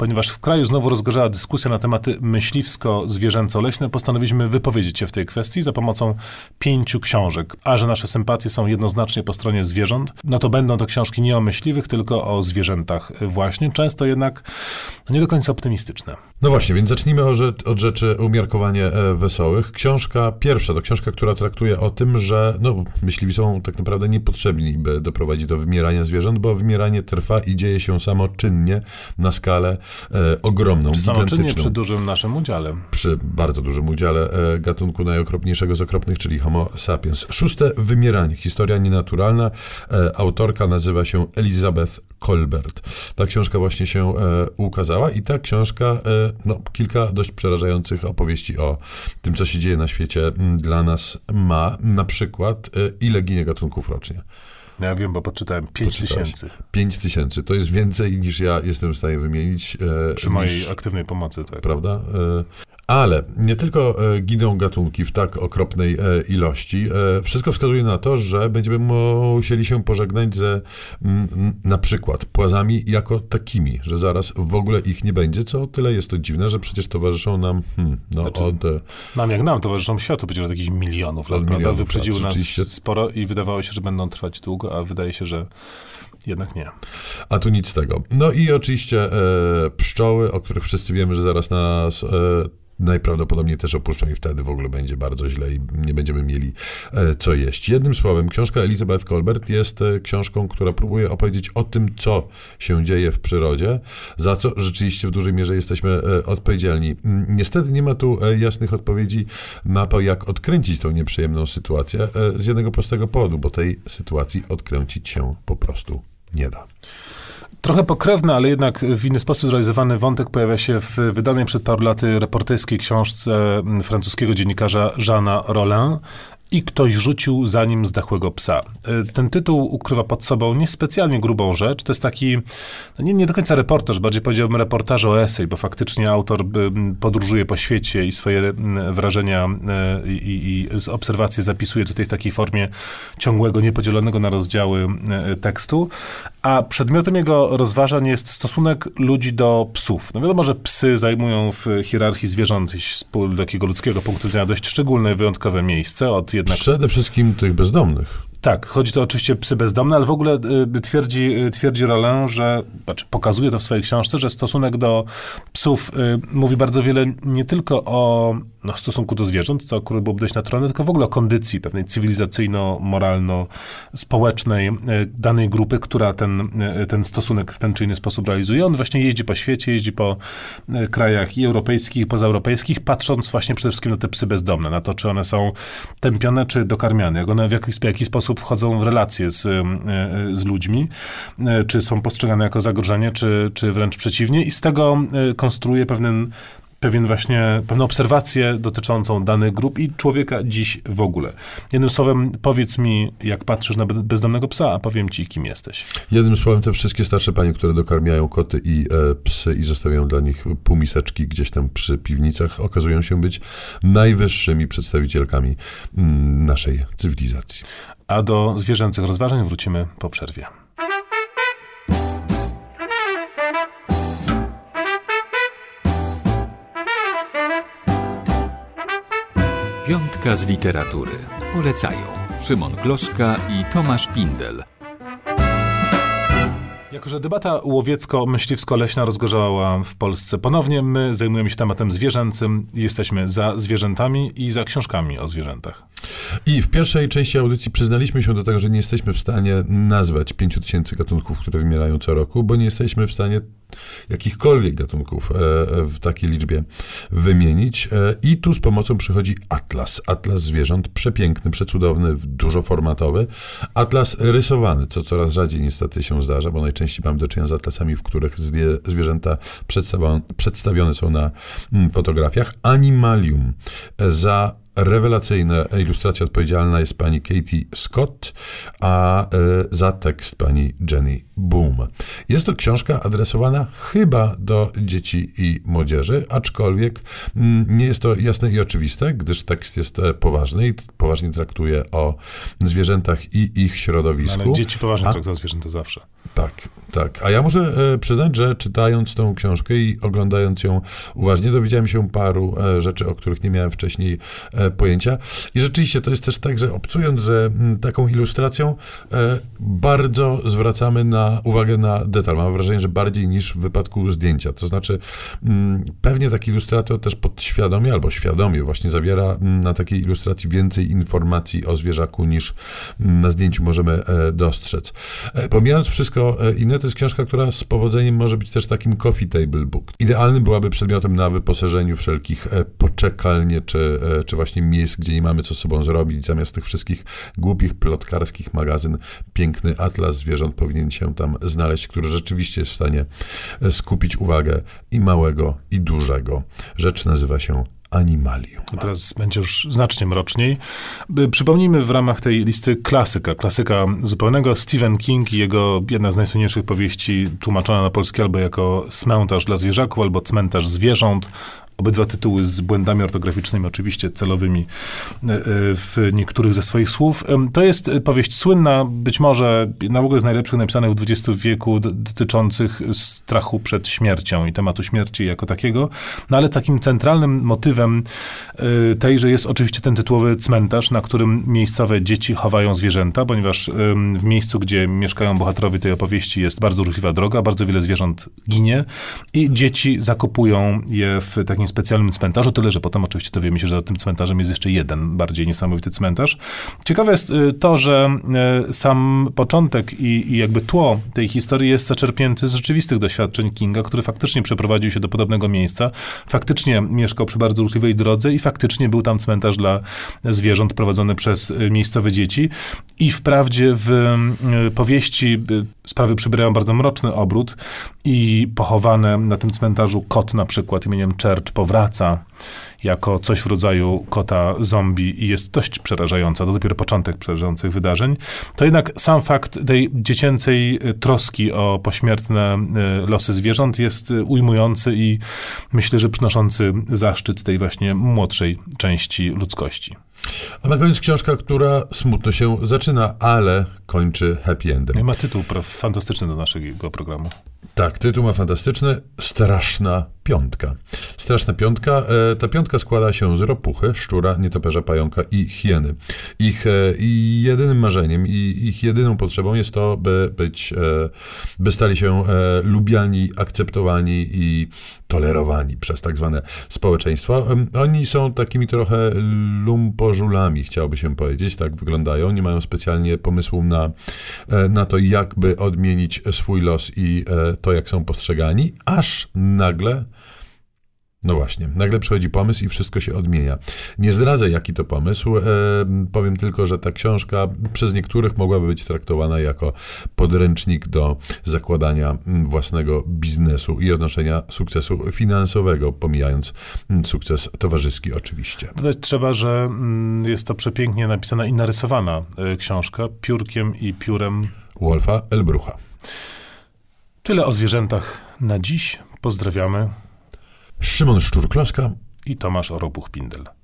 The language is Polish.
ponieważ w kraju znowu rozgorzała dyskusja na tematy myśliwsko-zwierzęco-leśne, postanowiliśmy wypowiedzieć się w tej kwestii za pomocą pięciu książek. A że nasze sympatie są jednoznacznie po stronie zwierząt, no to będą to książki nie o myśliwych, tylko o zwierzętach właśnie, często jednak nie do końca optymistyczne. No właśnie, więc zacznijmy od, rzeczy umiarkowanie e, wesołych. Książka pierwsza to książka, która traktuje o tym, że no, myśliwi są tak naprawdę niepotrzebni, by doprowadzić do wymierania zwierząt, bo wymieranie trwa i dzieje się samoczynnie na skalę e, ogromną, Czy samoczynnie przy dużym naszym udziale. Przy bardzo dużym udziale e, gatunku najokropniejszego z okropnych, czyli Homo sapiens. Szóste, wymieranie. Historia nienaturalna. E, autorka nazywa się Elizabeth Colbert. Ta książka właśnie się e, ukazała i ta książka, e, no, kilka dość przerażających opowieści o tym, co się dzieje na świecie m, dla nas ma. Na przykład, e, ile ginie gatunków rocznie. No ja wiem, bo poczytałem 5 tysięcy. 5 tysięcy. To jest więcej niż ja jestem w stanie wymienić. E, Przy mojej niż, aktywnej pomocy, tak. Prawda? E, ale nie tylko e, giną gatunki w tak okropnej e, ilości. E, wszystko wskazuje na to, że będziemy musieli się pożegnać ze na przykład płazami jako takimi, że zaraz w ogóle ich nie będzie, co o tyle jest to dziwne, że przecież towarzyszą nam hmm, no, znaczy, od... Nam jak nam, towarzyszą światu przecież od jakichś milionów lat, prawda? Wyprzedziły nas sporo i wydawało się, że będą trwać długo, a wydaje się, że jednak nie. A tu nic z tego. No i oczywiście e, pszczoły, o których wszyscy wiemy, że zaraz nas e, najprawdopodobniej też opuszczą i wtedy w ogóle będzie bardzo źle i nie będziemy mieli e, co jeść. Jednym słowem, książka Elizabeth Colbert jest e, książką, która próbuje opowiedzieć o tym, co się dzieje w przyrodzie, za co rzeczywiście w dużej mierze jesteśmy e, odpowiedzialni. Mm, niestety nie ma tu jasnych odpowiedzi na to, jak odkręcić tą nieprzyjemną sytuację z jednego prostego powodu, bo tej sytuacji odkręcić się po prostu nie da. Trochę pokrewny, ale jednak w inny sposób zrealizowany wątek pojawia się w wydanej przed paru laty reporterskiej książce francuskiego dziennikarza Jeana Rollin i ktoś rzucił za nim zdechłego psa. Ten tytuł ukrywa pod sobą niespecjalnie grubą rzecz. To jest taki, no nie, nie do końca reportaż, bardziej powiedziałbym reportaż o esej, bo faktycznie autor podróżuje po świecie i swoje wrażenia e, i, i z obserwacji zapisuje tutaj w takiej formie ciągłego, niepodzielonego na rozdziały tekstu. A przedmiotem jego rozważań jest stosunek ludzi do psów. No wiadomo, że psy zajmują w hierarchii zwierząt z takiego ludzkiego punktu widzenia dość szczególne, wyjątkowe miejsce od jednak... Przede wszystkim tych bezdomnych. Tak, chodzi to oczywiście psy bezdomne, ale w ogóle y, twierdzi, y, twierdzi Roland, że, znaczy pokazuje to w swojej książce, że stosunek do psów y, mówi bardzo wiele nie tylko o no, stosunku do zwierząt, co akurat byłoby dość naturalne, tylko w ogóle o kondycji pewnej cywilizacyjno-moralno-społecznej danej grupy, która ten, ten stosunek w ten czy inny sposób realizuje. On właśnie jeździ po świecie, jeździ po krajach i europejskich, i pozaeuropejskich, patrząc właśnie przede wszystkim na te psy bezdomne, na to, czy one są tępione, czy dokarmiane, jak one w jakiś, w jakiś sposób sposób wchodzą w relacje z, e, z ludźmi, e, czy są postrzegane jako zagrożenie, czy, czy wręcz przeciwnie. I z tego e, konstruuje pewien pewien właśnie, pewną obserwację dotyczącą danych grup i człowieka dziś w ogóle. Jednym słowem, powiedz mi, jak patrzysz na bezdomnego psa, a powiem ci, kim jesteś. Jednym słowem, te wszystkie starsze panie, które dokarmiają koty i e, psy i zostawiają dla nich półmiseczki gdzieś tam przy piwnicach, okazują się być najwyższymi przedstawicielkami mm, naszej cywilizacji. A do zwierzęcych rozważań wrócimy po przerwie. Piątka z literatury. Polecają Szymon Gloszka i Tomasz Pindel. Jako, że debata łowiecko-myśliwsko-leśna rozgorzała w Polsce ponownie, my zajmujemy się tematem zwierzęcym, jesteśmy za zwierzętami i za książkami o zwierzętach. I w pierwszej części audycji przyznaliśmy się do tego, że nie jesteśmy w stanie nazwać 5000 gatunków, które wymierają co roku, bo nie jesteśmy w stanie jakichkolwiek gatunków e, w takiej liczbie wymienić. E, I tu z pomocą przychodzi atlas. Atlas zwierząt, przepiękny, przecudowny, dużoformatowy. Atlas rysowany, co coraz rzadziej niestety się zdarza, bo najczęściej mamy do czynienia z atlasami, w których zwierzęta przedstawione są na mm, fotografiach. Animalium za rewelacyjne. Ilustracja odpowiedzialna jest pani Katie Scott, a e, za tekst pani Jenny Boom. Jest to książka adresowana chyba do dzieci i młodzieży, aczkolwiek mm, nie jest to jasne i oczywiste, gdyż tekst jest e, poważny i poważnie traktuje o zwierzętach i ich środowisku. Ale dzieci poważnie A- traktują zwierzęta zawsze. tak, tak. A ja muszę e, przyznać, że czytając tą książkę i oglądając ją uważnie, dowiedziałem się paru rzeczy, o których nie miałem wcześniej pojęcia. I rzeczywiście to jest też tak, że obcując z m, taką ilustracją, e, bardzo zwracamy na uwagę na detal. Mam wrażenie, że bardziej niż w wypadku zdjęcia. To znaczy, m, pewnie taki ilustrator też podświadomie albo świadomie właśnie zawiera m, na takiej ilustracji więcej informacji o zwierzaku niż na zdjęciu możemy e, dostrzec. E, Pomijając wszystko inne, to jest książka, która z powodzeniem może być też takim coffee table book. Idealnym byłaby przedmiotem na wyposażeniu wszelkich poczekalnie, czy, czy właśnie miejsc, gdzie nie mamy co sobą zrobić. Zamiast tych wszystkich głupich, plotkarskich magazyn, piękny atlas zwierząt powinien się tam znaleźć, który rzeczywiście jest w stanie skupić uwagę i małego, i dużego. Rzecz nazywa się Animalium. A Teraz będzie już znacznie mroczniej. Przypomnijmy w ramach tej listy klasyka, klasyka zupełnego Stephen King i jego jedna z najsłynniejszych powieści tłumaczona na polski albo jako Cmentarz dla zwierzaków, albo Cmentarz zwierząt. Obydwa tytuły z błędami ortograficznymi, oczywiście celowymi e, e, w niektórych ze swoich słów. To jest e, powieść słynna, być może na w ogóle z najlepszych napisanych w XX wieku, dotyczących strachu przed śmiercią i tematu śmierci jako takiego. No ale takim centralnym motywem tejże jest oczywiście ten tytułowy cmentarz, na którym miejscowe dzieci chowają zwierzęta, ponieważ w miejscu, gdzie mieszkają bohaterowie tej opowieści jest bardzo ruchliwa droga, bardzo wiele zwierząt ginie i dzieci zakopują je w takim specjalnym cmentarzu, tyle, że potem oczywiście dowiemy się, że za tym cmentarzem jest jeszcze jeden bardziej niesamowity cmentarz. Ciekawe jest y, to, że y, sam początek i, i jakby tło tej historii jest zaczerpnięty z rzeczywistych doświadczeń Kinga, który faktycznie przeprowadził się do podobnego miejsca, faktycznie mieszkał przy bardzo ruchliwej drodze i faktycznie był tam cmentarz dla zwierząt prowadzony przez y, miejscowe dzieci. I wprawdzie w powieści sprawy przybierają bardzo mroczny obrót i pochowane na tym cmentarzu kot na przykład imieniem Church powraca jako coś w rodzaju kota zombie i jest dość przerażająca. To dopiero początek przerażających wydarzeń. To jednak sam fakt tej dziecięcej y, troski o pośmiertne y, losy zwierząt jest y, ujmujący i myślę, że przynoszący zaszczyt tej właśnie młodszej części ludzkości. A na koniec książka, która smutno się zaczyna, ale kończy happy endem. I ma tytuł fantastyczny do naszego programu. Tak, tytuł ma fantastyczny. Straszna piątka. Straszna piątka. E, ta piątka składa się z ropuchy, szczura, nietoperza, pająka i hieny. Ich e, i jedynym marzeniem i ich jedyną potrzebą jest to, by być, e, by stali się lubiani, akceptowani i tolerowani przez tak zwane społeczeństwa. Em, Oni są takimi trochę lumpożulami, chciałoby się powiedzieć, tak wyglądają. Nie mają specjalnie pomysłu na, na to, jakby odmienić swój los i to, jak są postrzegani, aż nagle no właśnie, nagle przychodzi pomysł i wszystko się odmienia. Nie zdradzę, jaki to pomysł. E, powiem tylko, że ta książka przez niektórych mogłaby być traktowana jako podręcznik do zakładania mm, własnego biznesu i odnoszenia sukcesu finansowego, pomijając mm, sukces towarzyski oczywiście. Dodać trzeba, że mm, jest to przepięknie napisana i narysowana y, książka piórkiem i piórem. Wolfa Elbrucha. Tyle o zwierzętach na dziś. Pozdrawiamy Szymon Szczur-Kloska i Tomasz Oropuch-Pindel.